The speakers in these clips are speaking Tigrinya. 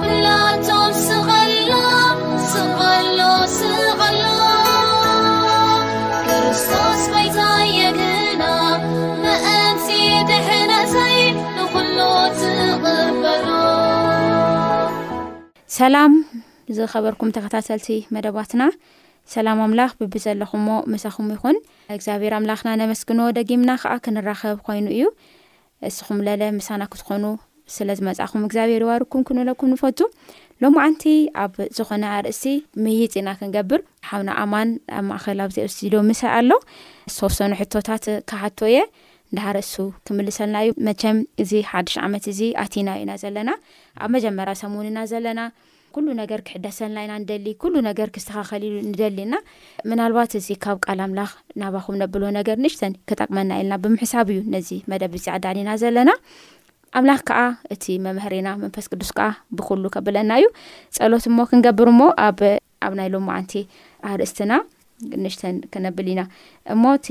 ኩላቶም ስቐሎ ስቐሎ ስቐሎ ክርስቶስ ጎይታየ ግና ምእንቲ ድሕነተይ ንኹሉ ትቕበሎ ሰላም ዝኸበርኩም ተኸታተልቲ መደባትና ሰላም ኣምላኽ ብብዘለኹሞ ምሳኹም ይኹን እግዚኣብሔር ኣምላኽና ነመስግኖ ደጊምና ከዓ ክንራኸብ ኮይኑ እዩ እስኹም ለለ ምሳና ክትኾኑ ስለ ዝመጻኹም እግዚኣብሔር ይባርኩም ክንብለኩም ንፈቱ ሎማዓንቲ ኣብ ዝኾነ ኣርእስቲ ምይይጥ ኢና ክንገብር ሓውና ኣማን ኣብ ማእኸል ኣብዚኦ ስቱድዮ ምሰ ኣሎ ዝተወሰኑ ሕቶታት ክሓቶ እየ እንዳሃርእሱ ክምልሰልና እዩ መቸም እዚ ሓድሽ ዓመት እዚ ኣቲና ኢና ዘለና ኣብ መጀመርያ ሰሙን ኢና ዘለና ኩሉ ነገር ክሕደሰልና ኢና ንደሊ፣ ኩሉ ነገር ክስተኻኸል ኢሉ ንደሊ እና ምናልባት እዚ ካብ ቃል ኣምላኽ ናባኹም ነብሎ ነገር ንእሽተን ክጠቅመና ኢልና ብምሕሳብ እዩ ነዚ መደብ እዚ ኣዳሊና ዘለና። ኣምላኽ ከኣ እቲ መምህሬና መንፈስ ቅዱስ ከኣ ብኹሉ ከብለና እዩ። ጸሎት እሞ ክንገብር እሞ ኣብ ኣብ ናይ ሎማዓንቲ ኣርእስትና ንእሽተን ክነብል ኢና እሞ እቲ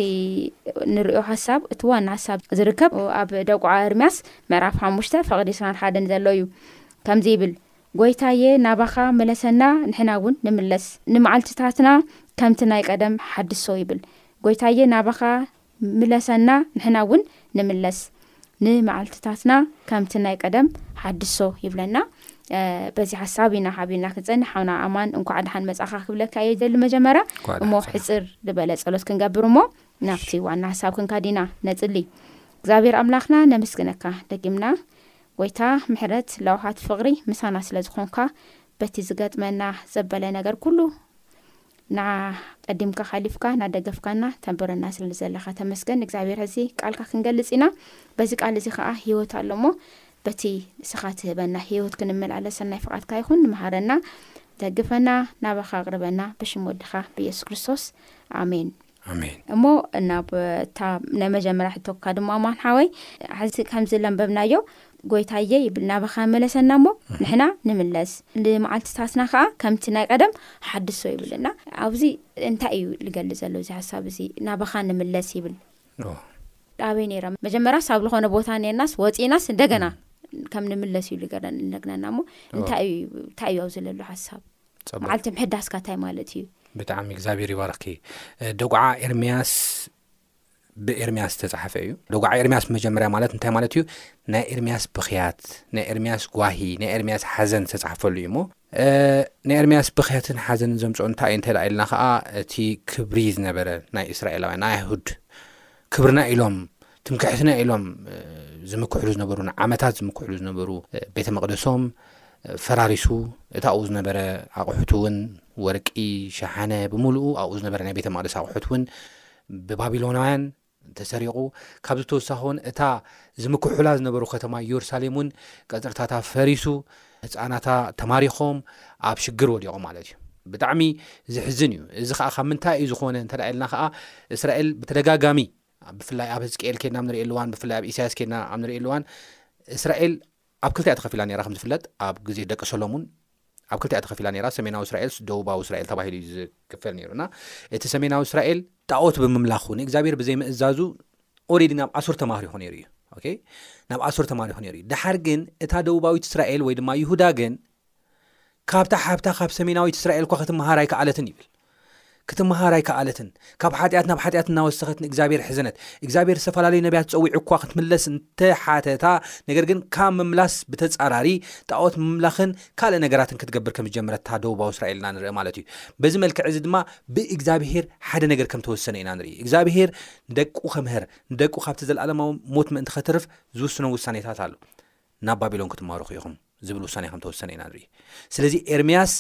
ንርእዮ ሓሳብ እቲ ዋና ሓሳብ ዝርከብ ኣብ ደቁዓ እርምያስ ምዕራፍ ሓሙሽተ ፈቕዲ እስራን ሓደን ዘሎ እዩ ከምዚ ይብል ጎይታየ ናባኻ ምለሰና ንሕና እውን ንምለስ ንመዓልትታትና ከምቲ ናይ ቀደም ሓድሶ ይብል ጎይታየ ናባኻ ምለሰና ንሕና እውን ንምለስ ንመዓልትታትና ከምቲ ናይ ቀደም ሓድሶ ይብለና በዚ ሓሳብ ኢና ሓቢርና ክንፀንሕ ሓውና ኣማን እንኳዕ ድሓን መፃኻ ክብለካ እየ ደሊ መጀመርያ እሞ ሕፅር ዝበለ ፀሎት ክንገብር እሞ ናብቲ ዋና ሓሳብ ክንካዲና ነፅሊ እግዚኣብሔር ኣምላኽና ነምስግነካ ደጊምና ጎይታ ምሕረት ለውሃት ፍቕሪ ምሳና ስለ ዝኾንካ በቲ ዝገጥመና ዘበለ ነገር ኩሉ ንዓ ቀዲምካ ሓሊፍካ ናደገፍካና ተንብረና ስለ ዘለካ ተመስገን እግዚኣብሔር ሕዚ ቃልካ ክንገልጽ ኢና በዚ ቃል እዚ ከኣ ህይወት ኣሎ እሞ በቲ ንስኻ ትህበና ህይወት ክንመላለስ ሰናይ ፍቃድካ ይኹን መሃረና ደግፈና ናባኻ ኣቅርበና ብሽም ወድኻ ብኢየሱስ ክርስቶስ ኣሜን ኣሜን። እሞ ናብ እታ ናይ መጀመርያ ሕቶካ ድማ ማን ሓወይ ሓዚ ከምዚ ለንበብናዮ ጎይታየ ይብል ናባኻ መለሰና እሞ ንሕና ንምለስ ንመዓልትታትና ከዓ ከምቲ ናይ ቀደም ሓድሶ ይብልና ኣብዚ እንታይ እዩ ልገልፅ ዘሎ እዚ ሓሳብ እዚ ናባኻ ንምለስ ይብል ዳበይ ነይረ መጀመርያስ ኣብ ልኾነ ቦታ ነርናስ ወፂእናስ እንደገና ከም ንምለስ እዩ ልገረ ንነግነና እሞ እንታይ እዩ ኣብዘለሉ ሓሳብ መዓልቲ ምሕዳስካ ታይ ማለት እዩ ብጣዕሚ እግዚኣብሔር ይባርኪ ደጉዓ ኤርምያስ ብኤርምያስ ዝተፅሓፈ እዩ ደጉዓ ኤርምያስ ብመጀመርያ ማለት እንታይ ማለት እዩ ናይ ኤርምያስ ብክያት ናይ ኤርምያስ ጓሂ ናይ ኤርምያስ ሓዘን ዝተፅሓፈሉ እዩ ሞ ናይ ኤርምያስ ብክያትን ሓዘንን ዘምፅኦ እንታይ እዩ እንተ ኢልና ከዓ እቲ ክብሪ ዝነበረ ናይ እስራኤላውያን ናይ ኣይሁድ ክብርና ኢሎም ትምክሕትና ኢሎም ዝምክሕሉ ዝነበሩ ንዓመታት ዝምክሕሉ ዝነበሩ ቤተ መቕደሶም ፈራሪሱ እቲ ኣብኡ ዝነበረ ኣቑሑት እውን ወርቂ ሸሓነ ብምሉኡ ኣብኡ ዝነበረ ናይ ቤተ መቕደስ ኣቑሑት እውን ብባቢሎናውያን ተሰሪቑ ካብ ዝተወሳኺ እውን እታ ዝምክሑላ ዝነበሩ ከተማ ኢየሩሳሌም እውን ቀፅርታታ ፈሪሱ ህጻናታ ተማሪኾም ኣብ ሽግር ወዲቖም ማለት እዩ ብጣዕሚ ዝሕዝን እዩ እዚ ከዓ ካብ ምንታይ እዩ ዝኾነ እንተ ኢልና ከዓ እስራኤል ብተደጋጋሚ ብፍላይ ኣብ ህዝቅኤል ኬድና ኣብ ንሪእሉ እዋን ብፍላይ ኣብ ኢሳያስ ኬድና ኣብ ንሪእሉ እዋን እስራኤል ኣብ ክልተ እያ ተኸፊላ ነራ ከም ዝፍለጥ ኣብ ግዜ ደቂ ሰሎሙን ኣብ ክልተ እያ ተኸፊላ ነራ ሰሜናዊ እስራኤል ደቡባዊ እስራኤል ተባሂሉ እዩ ዝክፈል ነይሩ እና እቲ ሰሜናዊ እስራኤል ጣኦት ብምምላኽ ውን እግዚኣብሔር ብዘይምእዛዙ ኦሬዲ ናብ ኣሱር ተማሪኹ ነይሩ እዩ ኦኬ ናብ ኣሱር ተማሪኹ ነይሩ እዩ ድሓር ግን እታ ደቡባዊት እስራኤል ወይ ድማ ይሁዳ ግን ካብታ ሓብታ ካብ ሰሜናዊት እስራኤል እኳ ክትምሃር ኣይከኣለትን ይብል ክትምሃር ኣይከኣለትን ካብ ሓጢኣት ናብ ሓጢኣት እናወሰኸት ንእግዚኣብሔር ሕዘነት እግዚኣብሔር ዝተፈላለዩ ነቢያት ፀዊዑ እኳ ክትምለስ እንተሓተታ ነገር ግን ካብ ምምላስ ብተፃራሪ ጣዖት ምምላኽን ካልእ ነገራትን ክትገብር ከም ዝጀመረታ ደቡባዊ እስራኤል ኢና ንርኢ ማለት እዩ በዚ መልክዕ እዚ ድማ ብእግዚኣብሔር ሓደ ነገር ከም ተወሰነ ኢና ንርኢ እግዚኣብሔር ንደቁ ኼምህር፣ ንደቁ ኻብቲ ዘለኣለማዊ ሞት ምእንቲ ኼትርፍ ዚውስኖም ውሳኔታት ኣሎ። ናብ ባቢሎን ክትማረኹ ኢኹም ዚብል ውሳኔ ኸም እተወሰነ ኢና ንርኢ። ስለዚ፣ ኤርምያስ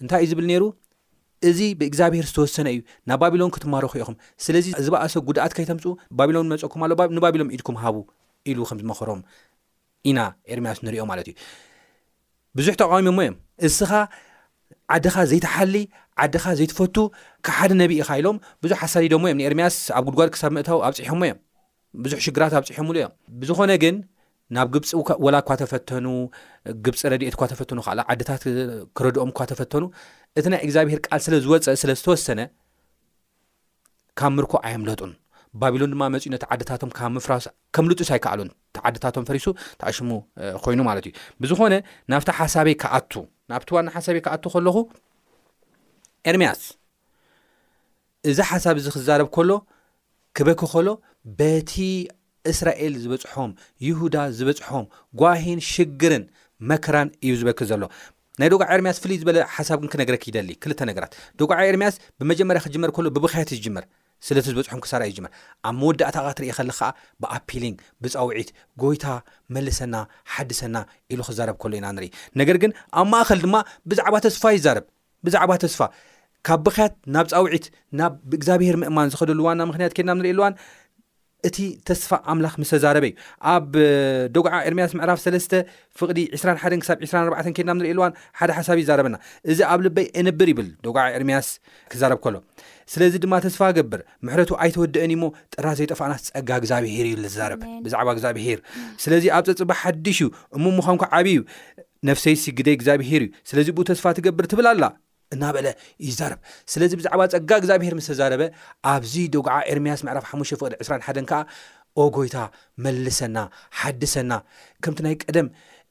እንታይ እዩ ዚብል ነይሩ? እዚ ብእግዚኣብሄር ዝተወሰነ እዩ፣ ናብ ባቢሎን ክትማረኹ ኢኹም፣ ስለዚ፣ ዝበኣሰ ጕድኣት ከይተምጽኡ፣ ባቢሎን ይመጸኩም ኣሎ፣ ንባቢሎን ኢድኩም ሃቡ ኢሉ ኸም ዝመኸሮም ኢና ኤርምያስ ንሪኦ ማለት እዩ ብዙሕ ተቃዊሞሞ እዮም እስኻ ዓድኻ ዘይትሓሊ ዓድኻ ዘይትፈቱ ካሓደ ነቢ ኢኻ ኢሎም ብዙሕ ኣሳዲዶሞ እዮም ንኤርምያስ ኣብ ጉድጓድ ክሳብ ምእታው ኣብፅሖሞ እዮም ብዙሕ ሽግራት ኣብፅሖምሉ እዮም ብዝኾነ ግን ናብ ግብፂ ወላ እኳ ተፈተኑ ግብፂ ረድኤት እኳ ተፈተኑ ካል ዓድታት ክረድኦም እኳ ተፈተኑ እቲ ናይ እግዚኣብሄር ቃል ስለ ዝወፀ ስለ ዝተወሰነ ካብ ምርኮ ኣየምለጡን። ባቢሎን ድማ መፅኡ ነቲ ዓድታቶም ካብ ምፍራስ ከምልጡስ ኣይከኣሉን። እቲ ዓድታቶም ፈሪሱ ተኣሽሙ ኮይኑ ማለት እዩ። ብዝኾነ ናብቲ ሓሳበይ ክኣቱ ናብቲ ዋና ሓሳበይ ክኣቱ ከለኹ ኤርምያስ እዚ ሓሳብ እዚ ክዛረብ ከሎ ክበኪ ከሎ በቲ እስራኤል ዝበፅሖም ይሁዳ ዝበፅሖም ጓሂን ሽግርን መከራን እዩ ዝበኪ ዘሎ ናይ ዶጋዕ ኤርምያስ ፍልይ ዝበለ ሓሳብ ግን ክነግረኪ ይደሊ ክልተ ነገራት ዶጋዕ ኤርምያስ ብመጀመርያ ክጅመር ከሎ ብብኽያት እዩ ዝጅመር ስለቲ ዝበጽሖም ክሳራ እዩ ዝጅመር ኣብ መወዳእታ ክትሪኢ ከለኪ ከኣ ብኣፒሊንግ ብጻውዒት ጎይታ መልሰና ሓድሰና ኢሉ ክዛረብ ከሎ ኢና ንሪኢ ነገር ግን ኣብ ማእከል ድማ ብዛዕባ ተስፋ ይዛረብ ብዛዕባ ተስፋ ካብ ብኽያት ናብ ጻውዒት ናብ ብእግዚኣብሄር ምእማን ዝኸደሉ ዋና ምኽንያት ኬድና ንሪኤሉ እዋን እቲ ተስፋ ኣምላኽ ምስ ተዛረበ እዩ። ኣብ ዶግዓ ኤርምያስ ምዕራፍ ሰለስተ ፍቕዲ ዕስራን ሓደን ክሳብ ዕስራን ኣርባዕተን ኬድና ኣብ ንርእየሉ እዋን ሓደ ሓሳብ እዩ ዝዛረበና። እዚ ኣብ ልበይ ኤንብር ይብል ዶግዓ ኤርምያስ ክዛረብ ከሎ። ስለዚ ድማ ተስፋ እገብር። ምሕረቱ ኣይተወደእን እዩሞ ጥራዝ ዘይጠፋእናስ ጸጋ እግዝኣብሄር እዩ ኢሉ ዝዛረብ ብዛዕባ እግዝኣብሄር። ስለዚ ኣብ ጸጽባ ሓድሽ እዩ እሞ ምዃንኩ ዓቢ እዩ። ነፍሰይሲ ግደ እግዝኣብሄር እዩ ስለዚ ብኡ ተስፋ ትገብር ትብል ኣላ። እናበለ ይዛረብ። ስለዚ ብዛዕባ ጸጋ እግዚኣብሄር ምስ ተዛረበ ኣብዚ ዶግዓ ኤርምያስ ምዕራፍ ሓሙሽተ ፍቕዲ ዕስራን ሓደን ከኣ ኦ ጎይታ መልሰና ሓድሰና ከምቲ ናይ ቀደም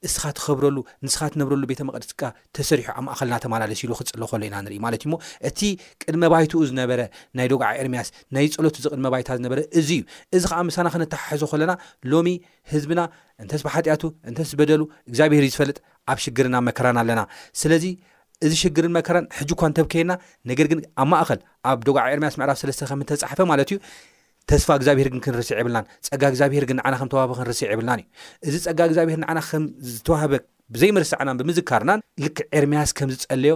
እስኻ ትኸብረሉ ንስኻ ትነብረሉ ቤተ መቕድስካ ተሰሪሑ ኣብ ማእኸልና ተማላለስ ኢሉ ክጽሎ ከሎ ኢና ንርኢ ማለት እዩ እሞ እቲ ቅድመ ባይትኡ ዝነበረ ናይ ዶግዓ ኤርምያስ ናይ ጸሎት እዚ ቅድመ ባይታ ዝነበረ እዚ እዩ እዚ ከዓ ምሳና ክነተሓሕዞ ከለና ሎሚ ህዝብና እንተስ ብሓጢኣቱ እንተስ በደሉ እግዚኣብሄር እዩ ዝፈልጥ ኣብ ሽግርን ኣብ መከራን ኣለና ስለዚ እዚ ሽግርን መከራን ሕጂ እኳ እንተብከየና ነገር ግን ኣብ ማእኸል ኣብ ደጉዓ ኤርምያስ ምዕራፍ ሰለስተ ከም እተጻሕፈ ማለት እዩ ተስፋ እግዚኣብሄር ግን ክንርስዕ የብልናን ጸጋ እግዚኣብሄር ግን ንዓና ከም ተዋህበ ክንርስዕ የብልናን እዩ እዚ ጸጋ እግዚኣብሄር ንዓና ከም ዝተዋህበ ብዘይምርሳዕናን ብምዝካርናን ልክዕ ኤርምያስ ከም ዝጸለዮ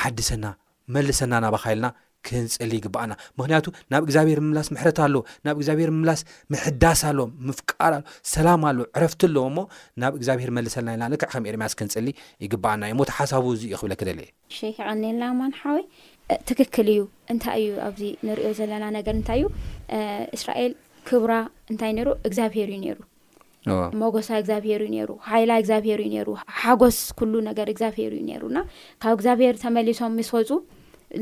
ሓድሰና መልሰና ናባኻ ኢልና ክንጽሊ ይግብኣና ምክንያቱ ናብ እግዚኣብሔር ምምላስ ምሕረት ኣሎ ናብ እግዚኣብሔር ምምላስ ምሕዳስ ኣሎ ምፍቃር ኣሎ ሰላም ኣሎ ዕረፍቲ ኣለዎ እሞ ናብ እግዚኣብሔር መልሰልና ኢልና ልክዕ ከም ኤርምያስ ክንጽሊ ይግብኣና እዩ ሞት ሓሳቡ እዚ እዩ ክብለክ ደለ እሺ የቐኔልና ኣማን ሓወይ ትክክል እዩ እንታይ እዩ ኣብዚ ንሪኦ ዘለና ነገር እንታይ እዩ እስራኤል ክብራ እንታይ ነይሩ እግዚኣብሄር እዩ ነይሩ ሞጎሳ እግዚኣብሄር እዩ ነይሩ ሃይላ እግዚኣብሄር እዩ ነይሩ ሓጎስ ኩሉ ነገር እግዚኣብሄር እዩ ነይሩ እና ካብ እግዚኣብሄር ተመሊሶም ምስ ወፁ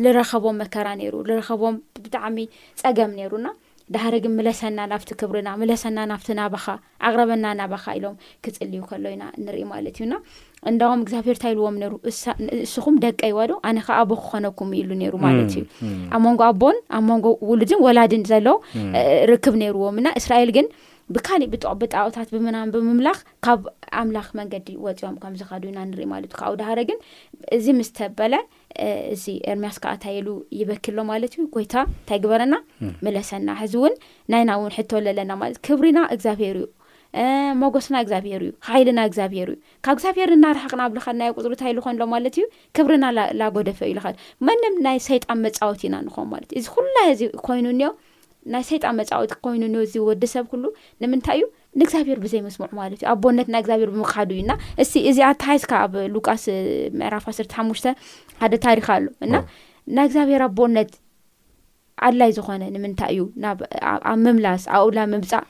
ዝረኸቦም መከራ ነይሩ ዝረኸቦም ብጣዕሚ ፀገም ነይሩና ዳህሪ ግን ምለሰና ናብቲ ክብርና ምለሰና ናብቲ ናባኻ ኣቅረበና ናባኻ ኢሎም ክፅልዩ ከሎ ኢና ንርኢ ማለት እዩና እንዳም እግዚኣብሄር እንታይ ኢልዎም ነይሩ ንእስኹም ደቀ ይዋዶ ኣነ ከዓ ኣቦ ክኾነኩም ኢሉ ነይሩ ማለት እዩ ኣብ መንጎ ኣቦን ኣብ መንጎ ውሉድን ወላድን ዘሎ ርክብ ነይርዎም እና እስራኤል ግን ብካሊእ ብጥዑ ብጣኦታት ብምናም ብምምላኽ ካብ ኣምላኽ መንገዲ ወፂኦም ከም ዝኸዱ ኢና ንርኢ ማለት እዩ ካብኡ ዳሃረ ግን እዚ ምስ ተበለ እዚ ኤርምያስ ከዓ እንታይ ኢሉ ይበኪ ኣሎ ማለት እዩ ጎይታ እንታይ ግበረና ምለሰና ሕዚ እውን ናይና እውን ሕቶ ኣለለና ማለት ክብሪና እግዚኣብሄር እዩ ሞጎስና እግዚኣብሄር እዩ ሓይልና እግዚኣብሄር እዩ ካብ እግዚኣብሄር እናርሓቅና ኣብ ልኸድናዮ ቁፅሪ እንታይ ኢሉ ኾን ኣሎ ማለት እዩ ክብርና ላጎደፈ እዩ ልኸድ መንም ናይ ሰይጣን መፃወት ኢና ንኾን ማለት እዩ እዚ ኩላ እዚ ኮይኑ እኒኦ ናይ ሰይጣን መጻወቲ ኮይኑ ነዚ ወዲ ሰብ ኩሉ ንምንታይ እዩ ንእግዚኣብሔር ብዘይ መስሙዑ ማለት እዩ ኣቦነት ናይ እግዚኣብሔር ብምካዱ እዩ እና እስቲ እዚ ኣተሓይዝካ ኣብ ሉቃስ ምዕራፍ ዓሰርተ ሓሙሽተ ሓደ ታሪክ ኣሎ እና ናይ እግዚኣብሔር ኣቦነት ኣድላይ ዝኮነ ንምንታይ እዩ ኣብ ምምላስ ኣብኡ ላ ምምፃእ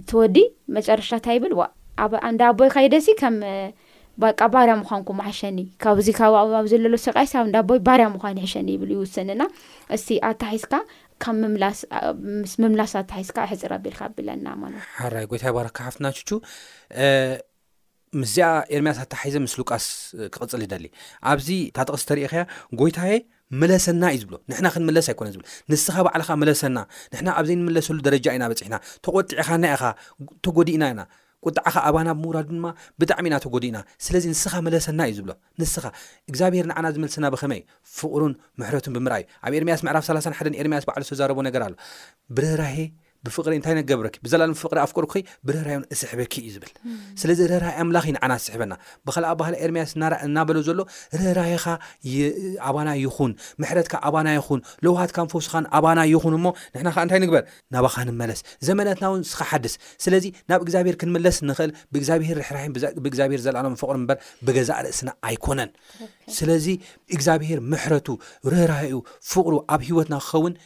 እትወዲ መጨረሻ ታ ይብል ዋ ኣብ ኣንዳ ኣቦይ ካይደሲ ከም በቃ ባርያ ምኳንኩ ማሓሸኒ ካብዚ ካብኣብ ዘለሎ ስቃይሲ ኣብ እንዳ ኣቦይ ባርያ ምኳን ይሕሸኒ ይብል ይውስን እና እስቲ ኣታሒዝካ ካብ ምምላስ ምስ ምምላስ ኣታሒዝካ ሕፅር ኣቢልካ ኣብለና ማኖ። ሓራይ ጎይታ ይባረካ ሓፍትና ቹቹ ምስዚኣ ኤርምያስ ኣታሓሒዘ ምስ ሉቃስ ክቕፅል ይደሊ ኣብዚ እታ ጥቕስ ተርእኸያ ጎይታየ ምለሰና እዩ ዝብሎ ንሕና ክንምለስ ኣይኮነ ዝብል ንስኻ ባዕልኻ ምለሰና ንሕና ኣብ ዘይንምለሰሉ ደረጃ ኢና በፅሕና ተቆጢዕኻና ኢኻ ተጎዲእና ኢና ቁጣዕኻ ኣባና ብምውራዱ ድማ ብጣዕሚ ኢና ተጎዲእና ስለዚ ንስኻ ምለሰና እዩ ዝብሎ ንስኻ፣ እግዚኣብሄር ንዓና ዝመልሰና ብኸመይ? ፍቕሩን ምሕረቱን ብምርኣይ። ኣብ ኤርምያስ ምዕራፍ ሰላሳን ሓደን ኤርምያስ ባዕሉ ዝተዛረቦ ነገር ኣሎ። ብርህራሄ፣ ብፍቕሪ እንታይ ነገብረኪ? ብዘላለም ፍቕሪ ኣፍቅርኩኺ፣ ብርህራሄውን እስሕበኪ እዩ ዝብል። ስለዚ ርህራሄ ኣምላኽ እዩ ንዓና ዝስሕበና። ብኻልእ ኣበሃህላ ኤርምያስ እናበሎ ዘሎ ርህራሄኻ ኣባና ይኹን፣ ምሕረትካ ኣባና ይኹን፣ ለውሃትካን ፈውስኻን ኣባና ይኹን እሞ ንሕና ከኣ እንታይ ንግበር? ናባኻ ንመለስ ዘመናትና ውን ንስኻ ሓድስ ስለዚ ናብ እግዚኣብሄር ክንምለስ ንኽእል ብእግዚኣብሄር ርሕራሒን ብእግዚኣብሄር ዘልኣለማዊ ፍቕርን እምበር ብገዛእ ርእስና ኣይኮነን ስለዚ እግዚኣብሄር ምሕረቱ ርህራሄኡ ፍቕሩ ኣብ ሂወትና ክኸውን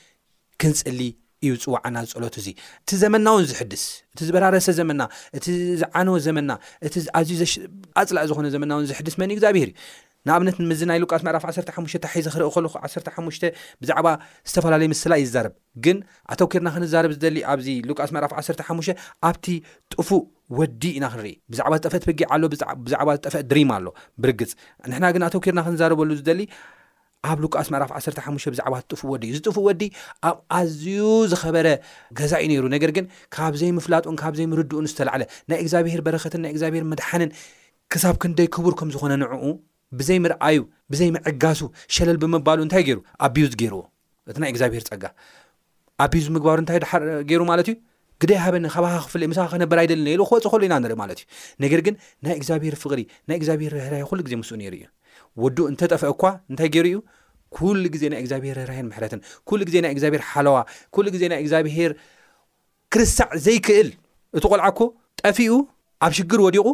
ክንጽሊ እዩ ዝጽዋዓና ዝጸሎት እዚ እቲ ዘመንና ውን ዝሕድስ እቲ ዝበራረሰ ዘመና እቲ ዝዓነወ ዘመና እቲ ኣዝዩ ኣጽላእ ዝኾነ ዘመና ውን ዝሕድስ መን እዩ እግዚኣብሄር እዩ ንኣብነት ንምዚ ናይ ሉቃስ ምዕራፍ 15 ታሒዘ ክርኢ ከለኹ 15 ብዛዕባ ዝተፈላለየ ምስላ ይዛረብ ግን ኣተኲርና ክንዛረብ ዝደሊ ኣብዚ ሉቃስ ምዕራፍ ዓሰርተ ሓሙሽተ ኣብቲ ጥፉእ ወዲ ኢና ክንርኢ። ብዛዕባ ዝጠፍእት በጊዕ ኣሎ ብዛዕባ ዝጠፍእት ድሪም ኣሎ ብርግጽ። ንሕና ግን ኣተኲርና ክንዛረበሉ ዝደሊ ኣብ ሉቃስ ምዕራፍ ዓሰርተ ሓሙሽተ ብዛዕባ እቲ ጥፉእ ወዲ እዩ። እዚ ጥፉእ ወዲ ኣብ ኣዝዩ ዝኸበረ ገዛ እዩ ነይሩ፣ ነገር ግን ካብ ዘይምፍላጡን ካብ ዘይምርድኡን ዝተላዕለ ናይ እግዚኣብሄር በረኸትን ናይ እግዚኣብሄር ምድሓንን ክሳብ ክንደይ ክቡር ከም ዝኾነ ንዕኡ ብዘይምርኣዩ ብዘይምዕጋሱ ሸለል ብምባሉ እንታይ ገይሩ ኣቢዩዝ ገይርዎ። እቲ ናይ እግዚኣብሄር ፀጋ ኣቢዩዝ ምግባሩ እንታይ ድሓር ገይሩ ማለት እዩ ግደ ይሃበኒ ካባካ ክፍለዩ ምሳካ ክነበር ኣይደልን ኢሉ ክወፅ ከሉ ኢና ንርኢ ማለት እዩ ነገር ግን ናይ እግዚኣብሄር ፍቅሪ ናይ እግዚኣብሄር ርህራሄ ኩሉ ግዜ ምስኡ ነይሩ እዩ ወዱ እንተጠፍአ እኳ እንታይ ገይሩ እዩ ኩሉ ግዜ ናይ እግዚኣብሄር ርህራሄን ምሕረትን ኩሉ ግዜ ናይ እግዚኣብሄር ሓለዋ ኩሉ ግዜ ናይ እግዚኣብሄር ክርሳዕ ዘይክእል እቲ ቆልዓ እኮ ጠፊኡ ኣብ ሽግር ወዲቁ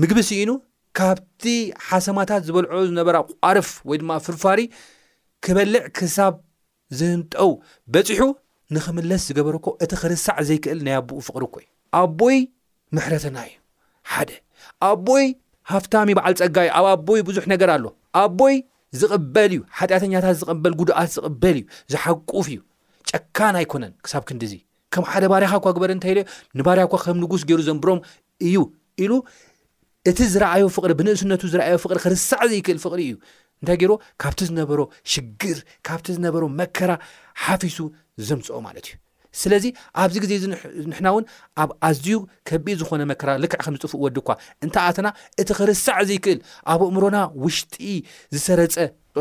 ምግቢ ስኢኑ ካብቲ ሓሰማታት ዝበልዖ ዝነበራ ቋርፍ ወይ ድማ ፍርፋሪ ክበልዕ ክሳብ ዝህንጠው በጺሑ ንክምለስ ዝገበረኮ እቲ ክርሳዕ ዘይክእል ናይ ኣቡኡ ፍቅሪ እኮ እዩ ኣቦይ ምሕረትና እዩ ሓደ ኣቦይ ሃፍታም እዩ በዓል ጸጋ እዩ ኣብ ኣቦይ ብዙሕ ነገር ኣሎ ኣቦይ ዝቕበል እዩ ሓጢኣተኛታት ዝቕበል ጉድኣት ዝቕበል እዩ ዝሓቁፍ እዩ ጨካን ኣይኮነን ክሳብ ክንዲዚ ከም ሓደ ባርያኻ እኳ ግበር እንተኢለ ንባርያ እኳ ከም ንጉስ ገይሩ ዘንብሮም እዩ ኢሉ እቲ ዝረኣዮ ፍቕሪ፣ ብንእስነቱ ዝረኣዮ ፍቕሪ ክርሳዕ ዘይክእል ፍቕሪ ኢዩ። እንታይ ገይርዎ? ካብቲ ዝነበሮ ሽግር፣ ካብቲ ዝነበሮ መከራ ሓፊሱ ዘምጽኦ ማለት ኢዩ። ስለዚ ኣብዚ ግዜ እዚ ንሕና እውን ኣብ ኣዝዩ ከቢድ ዝኾነ መከራ ልክዕ ከምዚ ጥፉእ ወዲ እኳ እንተ ኣተና እቲ ክርሳዕ ዘይክእል ኣብ ኣእምሮና ውሽጢ ዝሰረጸ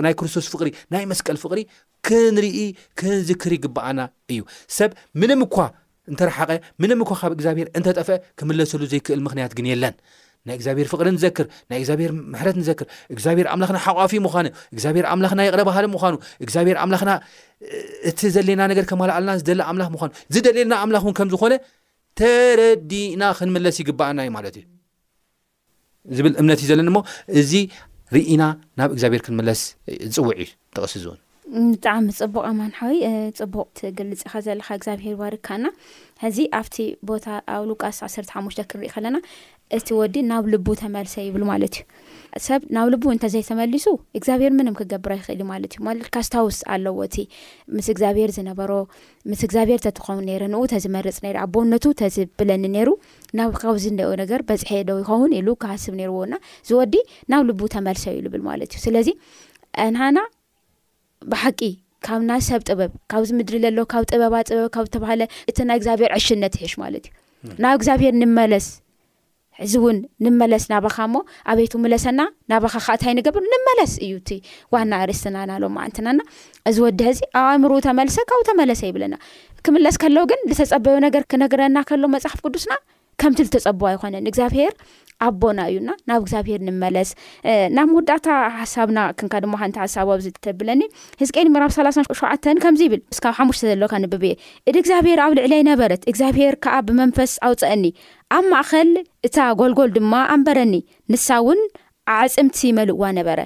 ናይ ክርስቶስ ፍቕሪ ናይ መስቀል ፍቕሪ ክንርኢ ክንዝክር ይግብኣና እዩ። ሰብ ምንም እኳ እንተረሓቐ፣ ምንም እኳ ካብ እግዚኣብሔር እንተጠፍአ ክምለሰሉ ዘይክእል ምክንያት ግን የለን። ናይ እግዚኣብሔር ፍቕሪ ንዘክር፣ ናይ እግዚኣብሔር ምሕረት ንዘክር፣ እግዚኣብሔር ኣምላኽና ሓቋፊ ምዃኑ፣ እግዚኣብሔር ኣምላኽና ይቕረ ባህሊ ምዃኑ፣ እግዚኣብሔር ኣምላኽና እቲ ዘድልየና ነገር ከማልኣልና ዝደሊ ኣምላኽ ምዃኑ፣ ዝደልየልና ኣምላኽ እውን ከም ዝኾነ ተረዲእና ክንምለስ ይግብኣና እዩ ማለት እዩ። ዝብል እምነት እዩ ዘለኒ እሞ እዚ ርኢና ናብ እግዚኣብሔር ክንምለስ ዝፅውዕ እዩ ጥቕሲ ዝውን ብጣዕሚ ፅቡቅ ኣማን ሓወይ ፅቡቅ ትግልፅ ኢኻ ዘለካ እግዚኣብሄር ባርካና ሕዚ ኣብቲ ቦታ ኣብ ሉቃስ 15 ክንሪኢ ከለና እቲ ወዲ ናብ ልቡ ተመልሰ ይብል ማለት እዩ ሰብ ናብ ልቡ እንተዘይተመሊሱ እግዚኣብሄር ምንም ክገብር ኣይክእል ዩ ማለት እዩ ማለት ካስታውስ ኣለዎ እቲ ምስ እግዚኣብሄር ዝነበሮ ምስ እግዚኣብሄር ተትኸውን ነይረ ንኡ ተዝመርፅ ነይረ ኣቦነቱ ተዝብለኒ ነይሩ ናብ ካብዚ እንደ ነገር በፅሐ ዶ ይኸውን ኢሉ ክሃስብ ነይርዎ እና እዚ ወዲ ናብ ልቡ ተመልሰ እዩ ልብል ማለት እዩ ስለዚ ንሃና ብሓቂ ካብ ናይ ሰብ ጥበብ ካብዚ ምድሪ ለሎ ካብ ጥበባ ጥበብ ካብ ዝተባሃለ እቲ ናይ እግዚኣብሔር ዕሽነት ይሕሽ ማለት እዩ ናብ እግዚኣብሔር ንመለስ እዚ እውን ንመለስ ናባኻ እሞ ኣቤቱ ምለሰና ናባኻ ከዓእንታይ ንገብር ንመለስ እዩ እቲ ዋና ኣርስትና ናሎም ማዓንትናና እዚ ወዲ ሐዚ ኣብ ኣእምርኡ ተመልሰ ካብኡ ተመለሰ ይብለና ክምለስ ከሎ ግን ዝተፀበዮ ነገር ክነግረና ከሎ መፅሓፍ ቅዱስና ከምቲ ዝተፀበዎ ኣይኮነን እግዚኣብሄር ኣቦና እዩና ናብ እግዚኣብሄር ንመለስ ናብ መወዳእታ ሓሳብና ክንካ ድማ ሓንቲ ሓሳብ ኣብዚ ተብለኒ ህዝቅኤል ምዕራፍ 3ሸ ከምዚ ይብል እስካብ ሓሙሽተ ዘለካ ንብብ እየ እድ እግዚኣብሄር ኣብ ልዕለይ ነበረት እግዚኣብሄር ከዓ ብመንፈስ ኣውፀአኒ ኣብ ማእኸል እታ ጎልጎል ድማ ኣንበረኒ ንሳ እውን ኣዕፅምቲ መልእዋ ነበረ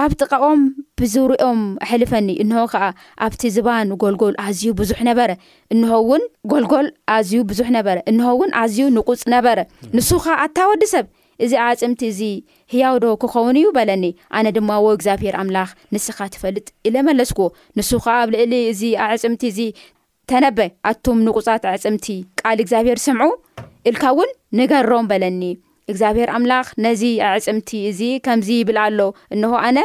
ኣብ ጥቓኦም ብዙርያኦም ኣሕልፈኒ፣ እንሆ ኸኣ፣ ኣብቲ ዝባን ጐልጐል ኣዝዩ ብዙሕ ነበረ፣ እንሆውን ጐልጐል ኣዝዩ ብዙሕ ነበረ፣ እንሆውን ኣዝዩ ንቑጽ ነበረ። ንሱ ኸኣ፣ ኣታ ወዲ ሰብ፣ እዚ ኣዕጽምቲ እዚ ህያውዶ ኪኸውን እዩ? በለኒ። ኣነ ድማ፣ ወ፣ እግዚኣብሄር ኣምላኽ፣ ንስኻ ትፈልጥ፣ ኢለ መለስክዎ። ንሱ ኸኣ፣ ኣብ ልዕሊ እዚ ኣዕጽምቲ እዚ ተነበ ኣቱም ንቑጻት ኣዕጽምቲ፣ ቃል እግዚኣብሄር ስምዑ እልካ እውን ንገሮም በለኒ። እግዚኣብሄር ኣምላኽ ነዚ ኣዕጽምቲ እዚ ከምዚ ይብል ኣሎ፣ እንሆ ኣነ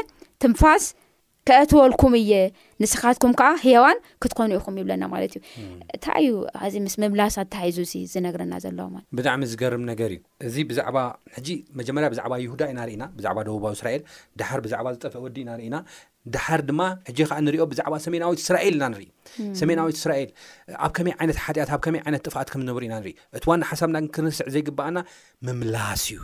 ትንፋስ ከእትወልኩም እየ፣ ንስኻትኩም ከኣ ህያዋን ክትኮኑ ኢኹም ይብለና ማለት እዩ። እንታይ እዩ እዚ ምስ ምምላስ ኣተሓሒዙ እዚ ዝነግረና ዘሎ? ብጣዕሚ ዝገርም ነገር እዩ እዚ ብዛዕባ ሕጂ መጀመርያ ብዛዕባ ይሁዳ ኢና ርኢና ብዛዕባ ደቡባዊ እስራኤል ድሓር ብዛዕባ ዝጠፍእ ወዲ ኢና ርኢና ደሓር ድማ ሕጂ ከኣ ንሪኦ ብዛዕባ ሰሜናዊት እስራኤል ኢና ንርኢ ሰሜናዊት እስራኤል ኣብ ከመይ ዓይነት ሓጢኣት ኣብ ከመይ ዓይነት ጥፍኣት ከም ዝነብሩ ኢና ንርኢ እቲ ዋና ሓሳብና ግን ክንርስዕ ዘይግባኣና ምምላስ እዩ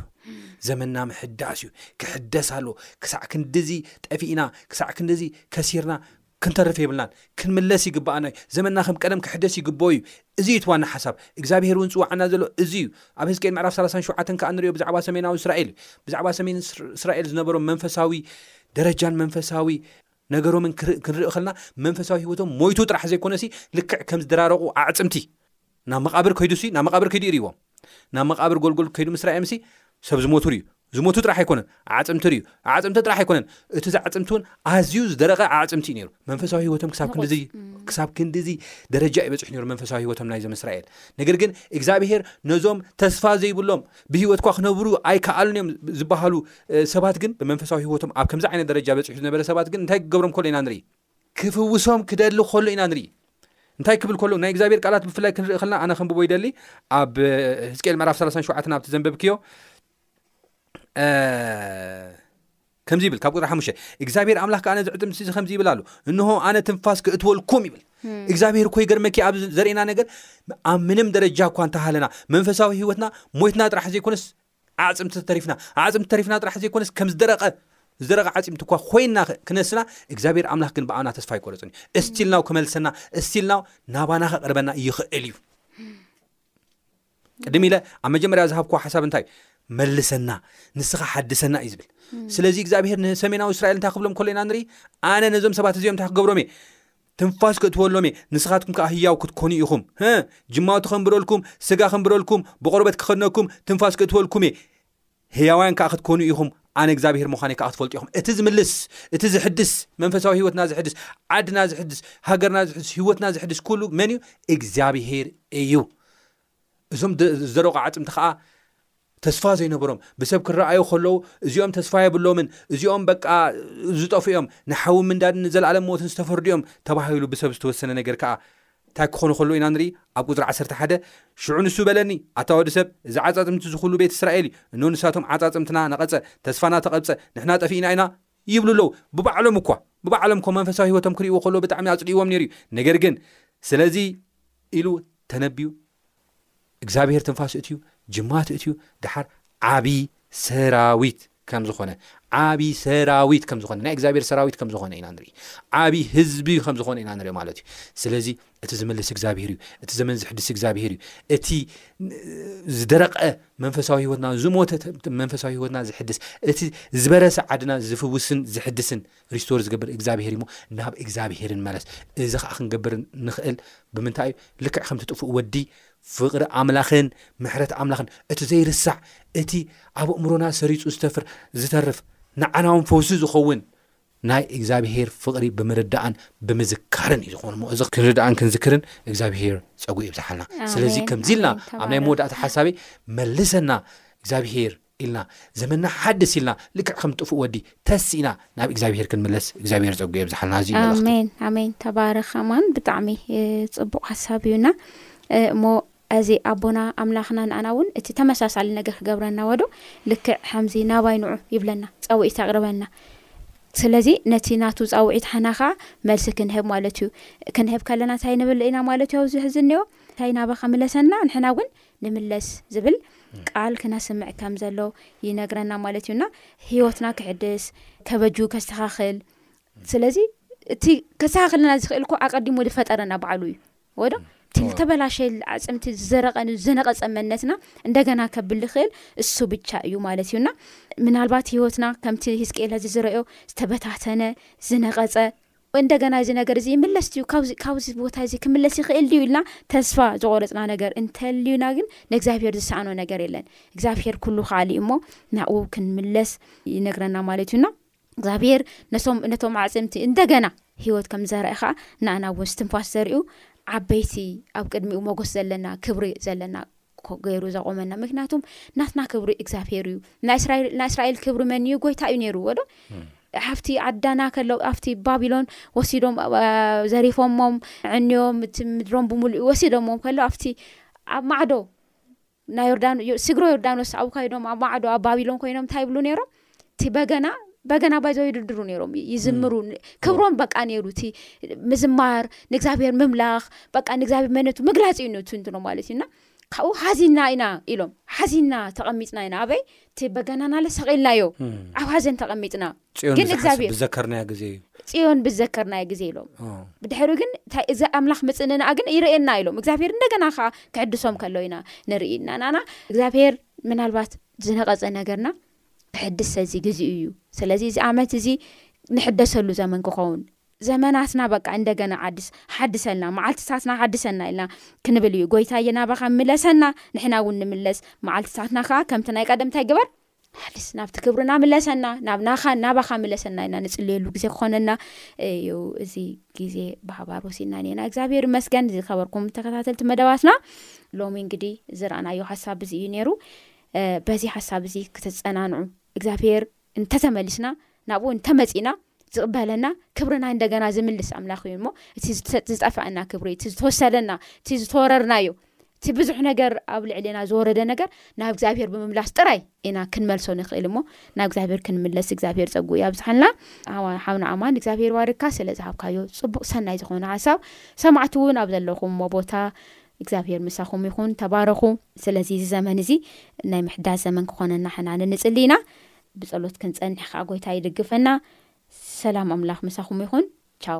ዘመና ምሕዳስ እዩ ክሕደስ ኣሎ ክሳዕ ክንዲዚ ጠፊእና ክሳዕ ክንዲዚ ከሲርና ክንተርፍ የብልናን ክንምለስ ይግባኣና እዩ ዘመና ከም ቀደም ክሕደስ ይግበኦ እዩ እዚ እዩ ትዋና ሓሳብ እግዚኣብሄር እውን ፅዋዓና ዘሎ እዚ እዩ ኣብ ህዝቅኤል ምዕራፍ 3ሸ ከዓ ንሪኦ ብዛዕባ ሰሜናዊ እስራኤል እዩ ብዛዕባ ሰሜን እስራኤል ዝነበሮም መንፈሳዊ ደረጃን መንፈሳዊ ነገሮምን ክንርኢ ከልና መንፈሳዊ ህይወቶም ሞይቱ ጥራሕ ዘይኮነሲ ልክዕ ከም ዝደራረቑ ኣዕፅምቲ ናብ መቓብር ከይዱሲ ናብ መቓብር ከይዱ ይርእዎም ናብ መቓብር ጎልጎል ከይዱ ምስ ራእዮምሲ ሰብ ዝሞቱ ርዩ ዝሞቱ ጥራሕ ኣይኮነን ኣዕፅምቲ ርዩ ኣዕፅምቲ ጥራሕ ኣይኮነን እቲ ዝኣዕፅምቲ እውን ኣዝዩ ዝደረቐ ኣዕፅምቲ እዩ ነይሩ መንፈሳዊ ህይወቶም ክሳብ ክንዲዚ ክሳብ ክንዲዚ ደረጃ ይበፅሑ ነይሩ መንፈሳዊ ህይወቶም ናይዞም እስራኤል ነገር ግን እግዚኣብሄር ነዞም ተስፋ ዘይብሎም ብህይወት እኳ ክነብሩ ኣይከኣሉን እዮም ዝበሃሉ ሰባት ግን ብመንፈሳዊ ህይወቶም ኣብ ከምዚ ዓይነት ደረጃ በፂሑ ዝነበረ ሰባት ግን እንታይ ክገብሮም ከሎ ኢና ንርኢ ክፍውሶም ክደሊ ከሎ ኢና ንርኢ እንታይ ክብል ከሎ ናይ እግዚኣብሔር ቃላት ብፍላይ ክንርኢ ከለና ኣነ ከንብቦ ይደሊ ኣብ ህዝቅኤል ምዕራፍ 37 ናብቲ ዘንበብክዮ ከምዚ ይብል ካብ ቁጥሪ ሓሙሽተ እግዚኣብሄር ኣምላኽ ከኣ ነዚ ዕጥምሲ እዚ ከምዚ ይብል ኣሎ እንሆ ኣነ ትንፋስ ክእትወልኩም ይብል እግዚኣብሄር እኮ ይገርመኪ ኣብ ዘርእና ነገር ኣብ ምንም ደረጃ እኳ እንተሃለና መንፈሳዊ ህይወትና ሞይትና ጥራሕ ዘይኮነስ ኣዕፅምቲ ተሪፍና ኣዕፅምቲ ተሪፍና ጥራሕ ዘይኮነስ ከም ዝደረቐ ዝደረቐ ዓፂምቲ እኳ ኮይና ክነስና እግዚኣብሄር ኣምላኽ ግን ብኣና ተስፋ ኣይቆረፅን እዩ እስቲልናው ክመልሰና እስቲልናው ናባና ከቕርበና ይኽእል እዩ ቅድም ኢለ ኣብ መጀመርያ ዝሃብክዎ ሓሳብ እንታይ እዩ መልሰና ንስኻ ሓድሰና እዩ ዝብል ስለዚ እግዚኣብሄር ንሰሜናዊ እስራኤል እንታይ ክብሎም ከሎ ኢና ንርኢ ኣነ ነዞም ሰባት እዚኦም እንታይ ክገብሮም እየ ትንፋስ ክእትወሎም እየ ንስኻትኩም ከዓ ህያው ክትኮኑ ኢኹም ጅማውቲ ከንብረልኩም ስጋ ከንብረልኩም ብቆርበት ክኸነኩም ትንፋስ ክእትወልኩም እየ ህያዋያን ከኣ ክትኮኑ ኢኹም፣ ኣነ እግዚኣብሄር ምዃነይ ከኣ ክትፈልጡ ኢኹም። እቲ ዝምልስ፣ እቲ ዝሕድስ፣ መንፈሳዊ ህይወትና ዝሕድስ፣ ዓድና ዝሕድስ፣ ሃገርና ዝሕድስ፣ ህይወትና ዝሕድስ ኩሉ መን እዩ? እግዚኣብሄር እዩ። እዞም ዝደረቑ ዓጽምቲ ከኣ ተስፋ ዘይነበሮም ብሰብ ክረኣዩ ከለዉ እዚኦም ተስፋ የብሎምን እዚኦም በቃ ዝጠፍኡ እዮም ንሓዊ ምንዳድን ንዘለኣለም ሞትን ዝተፈርዱ እዮም ተባሂሉ ብሰብ ዝተወሰነ ነገር ከዓ ታይ ክኾኑ ከለዉ ኢና ንርኢ ኣብ ቁፅሪ ዓሰርተ ሓደ ሽዑ ንሱ በለኒ ኣታ ወዲ ሰብ እዚ ዓፃፅምቲ እዚ ኹሉ ቤት እስራኤል እዩ እኖ ንሳቶም ዓፃፅምትና ነቐፀ ተስፋና ተቐብፀ ንሕና ጠፊእና ኢና ይብሉ ኣለዉ ብባዕሎም እኳ ብባዕሎም እኮ መንፈሳዊ ህይወቶም ክሪእዎ ከለዉ ብጣዕሚ ኣፅሊእዎም ነይሩ እዩ ነገር ግን ስለዚ ኢሉ ተነብዩ እግዚኣብሄር ትንፋስ እትዩ ጅማት እትዩ ድሓር ዓቢ ሰራዊት ከም ዝኾነ ዓቢ ሰራዊት ከም ዝኾነ ናይ እግዚኣብሄር ሰራዊት ከም ዝኾነ ኢና ንርኢ ዓቢ ህዝቢ ከም ዝኾነ ኢና ንርኢ ማለት እዩ ስለዚ እቲ ዝመልስ እግዚኣብሄር እዩ እቲ ዘመን ዝሕድስ እግዚኣብሄር እዩ እቲ ዝደረቐ መንፈሳዊ ህይወትና ዝሞተ መንፈሳዊ ህይወትና ዝሕድስ እቲ ዝበረሰ ዓድና ዝፍውስን ዝሕድስን ሪስቶር ዝገብር እግዛብሄር እዩሞ ናብ እግዛብሄር ንመለስ እዚ ከዓ ክንገብር ንኽእል ብምንታይ እዩ ልክዕ ከምቲ ጥፉእ ወዲ ፍቕሪ ኣምላኽን ምሕረት ኣምላኽን እቲ ዘይርሳዕ እቲ ኣብ እእምሮና ሰሪጹ ዝተፍር ዝተርፍ ንዓናውን ፈውሲ ዝኸውን ናይ እግዚኣብሄር ፍቕሪ ብምርዳእን ብምዝካርን እዩ ዝኾኑ ሞ እዚ ክንርዳእን ክንዝክርን እግዚኣብሄር ፀጉ ይብዝሓልና ስለዚ ከምዚ ኢልና ኣብ ናይ መወዳእታ ሓሳበይ መልሰና እግዚኣብሄር ኢልና ዘመንና ሓድስ ኢልና ልክዕ ከም ጥፉእ ወዲ ተስ ኢና ናብ እግዚኣብሄር ክንምለስ እግዚኣብሄር ጸጉ የብዝሓልና እዚ መልእኽቲ ኣሜን ኣሜን ተባረኽ ኣማን ብጣዕሚ እ፣ ጽቡቅ ሓሳብ እዩና እ፣ እሞ እዚ ኣቦና ኣምላኽና ንኣና እውን እቲ ተመሳሳሊ ነገር ክገብረና ወዶ ልክዕ ከምዚ ናባይ ንዑ ይብለና ጻውዒት ኣቅርበና ስለዚ ነቲ ናቱ ጻውዒት ሓና ከዓ መልሲ ክንህብ ማለት እዩ ክንህብ ከለና እንታይ ንብል ኢና ማለት እዩ ኣብዚ ሕዚ እኒኦ እንታይ ናባኻ ምለሰና ንሕና እውን ንምለስ ዝብል ቃል ክነስምዕ ከም ዘሎ ይነግረና ማለት እዩ እና ሂወትና ክሕድስ ከበጁ ከስተኻኽል ስለዚ እቲ ከሰኻክልና ዝኽእል ኮ ኣቀዲሞ ዝፈጠረና ባዕሉ እዩ ወዶ እቲ ዝተበላሸ ኣፅምቲ ዝዘረቀ ዝነቐፀ መነትና እንደገና ከብል ዝኽእል እሱ ብቻ እዩ ማለት እዩና ምናልባት ሂወትና ከምቲ ሂዝቅኤል ዝዝረዮ ዝተበታተነ ዝነቐፀ እንደገና እዚ ነገር እዚ ይምለስ ድዩ፣ ካብዚ ካብዚ ቦታ እዚ ክምለስ ይኽእል ድዩ ኢልና ተስፋ ዝቖረጽና ነገር እንተልዩና ግን ንእግዚኣብሄር ዝሰኣኖ ነገር የለን። እግዚኣብሄር ኩሉ ከኣሊ እዩ እሞ ናብኡ ክንምለስ ይነግረና ማለት እዩ እና እግዚኣብሄር ነቶም ነቶም ኣዕጽምቲ እንደገና ህይወት ከም ዝዘርአ ኸኣ ንኣና እውን ስትንፋስ ዘሪኡ ዓበይቲ ኣብ ቅድሚኡ ሞጎስ ዘለና ክብሪ ዘለና ገይሩ ዘቆመና ምክንያቱም ናትና ክብሪ እግዚኣብሄር እዩ ናይ እስራኤል ክብሪ መን እዩ ጎይታ እዩ ነይርዎ ዶ ሓፍቲ ዓዳና ከሎ ኣብቲ ባቢሎን ወሲዶም ዘሪፎሞም ዕንዮም እቲ ምድሮም ብምሉእ ወሲዶሞም ከሎ ኣብቲ ኣብ ማዕዶ ናይ ዮርዳኖ ስግሮ ዮርዳኖስ ኣብኡ ካይዶም ኣብ ማዕዶ ኣብ ባቢሎን ኮይኖም እንታይ ይብሉ ነይሮም እቲ በገና በገና ባይዞ ይድርድሩ ነይሮም ይዝምሩ ክብሮም በቃ ነይሩ እቲ ምዝማር ንእግዚኣብሔር ምምላኽ በቃ ንእግዚኣብሔር መነቱ ምግላፂ እዩ ንትንትኖ ማለት እዩና ካብኡ ሓዚና ኢና ኢሎም ሓዚና ተቐሚጥና ኢና ኣበይ እቲ በገናናለ ሰቂልና ዮ ኣብ ሓዘን ተቐሚጥና ግን እግዚኣብሔር ብዘከርናዮ ግዜ እዩ ፅዮን ብዘከርናዮ ግዜ ኢሎም ብድሕሪ ግን እታእዚ ኣምላኽ ምፅንናኣ ግን ይርእየና ኢሎም እግዚኣብሔር እንደገና ከዓ ክዕድሶም ከለዉ ኢና ንርኢ እና ንኣና እግዚኣብሔር ምናልባት ዝነቐፀ ነገርና ክሕድሰ እዚ ግዚኡ እዩ ስለዚ እዚ ኣመት እዚ ንሕደሰሉ ዘመን ክኸውን ዘመናትና በቃ እንደገና ኣድስ ሓድሰልና መዓልትታትና ሓድሰና ኢልና ክንብል እዩ ጎይታየ ናባኻ ምለሰና ንሕና እውን ንምለስ መዓልትታትና ከዓ ከምቲ ናይ ቀደም እንታይ ግበር ሓድስ ናብቲ ክብርና ምለሰና ናብ ናኻ ናባኻ ምለሰና ኢና ንፅልየሉ ግዜ ክኾነና እዩ እዚ ግዜ ባህባር ወሲድና እኒና እግዚኣብሔር ይመስገን ዝከበርኩም ተከታተልቲ መደባትና ሎሚ እንግዲህ ዝረኣናዮ ሓሳብ እዚ እዩ ነይሩ በዚ ሓሳብ እዚ ክትጸናንዑ እግዚኣብሄር እንተ ተመሊስና ናብኡ እንተ መጺእና ዝቕበለና ክብርና እንደገና ዝምልስ ኣምላኽ እዩ እሞ እቲ ዝጠፈኣና ክብሪ እቲ ዝተወሰደና እቲ ዝተወረርናዮ እቲ ብዙሕ ነገር ኣብ ልዕሌና ዝወረደ ነገር ናብ እግዚኣብሄር ብምምላስ ጥራይ ኢና ክንመልሶ ንኽእል እሞ ናብ እግዚኣብሄር ክንምለስ እግዚኣብሄር ጸጉኡ ይኣብዝሓልና ሓውና ኣማን እግዚኣብሄር ባርካ ስለ ዝሃብካዮ ጽቡቕ ሰናይ ዝኾነ ሓሳብ ሰማዕቲ እውን ኣብ ዘለኹምሞ ቦታ እግዚኣብሄር ምሳኹም ይኹን ተባረኹ። ስለዚ እዚ ዘመን እዚ ናይ ምሕዳስ ዘመን ክኾነና ሕና ንንጽሊ ኢና ብጸሎት ክንጸንሕ ከኣ ጎይታ ይድግፈና። ሰላም ኣምላኽ ምሳኹም ይኹን ቻው።